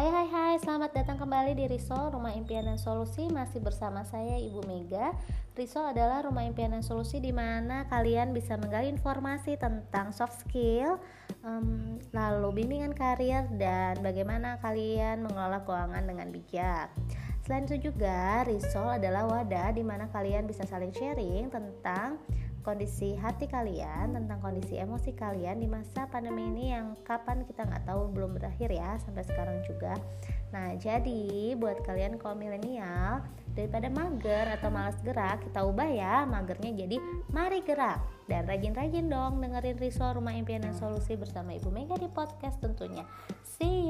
Hai hai hai, selamat datang kembali di Risol Rumah Impian dan Solusi. Masih bersama saya Ibu Mega. Risol adalah rumah impian dan solusi di mana kalian bisa menggali informasi tentang soft skill um, Lalu bimbingan karir dan bagaimana kalian mengelola keuangan dengan bijak. Selain itu juga Risol adalah wadah di mana kalian bisa saling sharing tentang kondisi hati kalian, tentang kondisi emosi kalian di masa pandemi ini yang kapan kita nggak tahu belum berakhir ya sampai sekarang juga. Nah jadi buat kalian kaum milenial daripada mager atau malas gerak kita ubah ya magernya jadi mari gerak dan rajin-rajin dong dengerin Risol Rumah Impian dan Solusi bersama Ibu Mega di podcast tentunya. See you.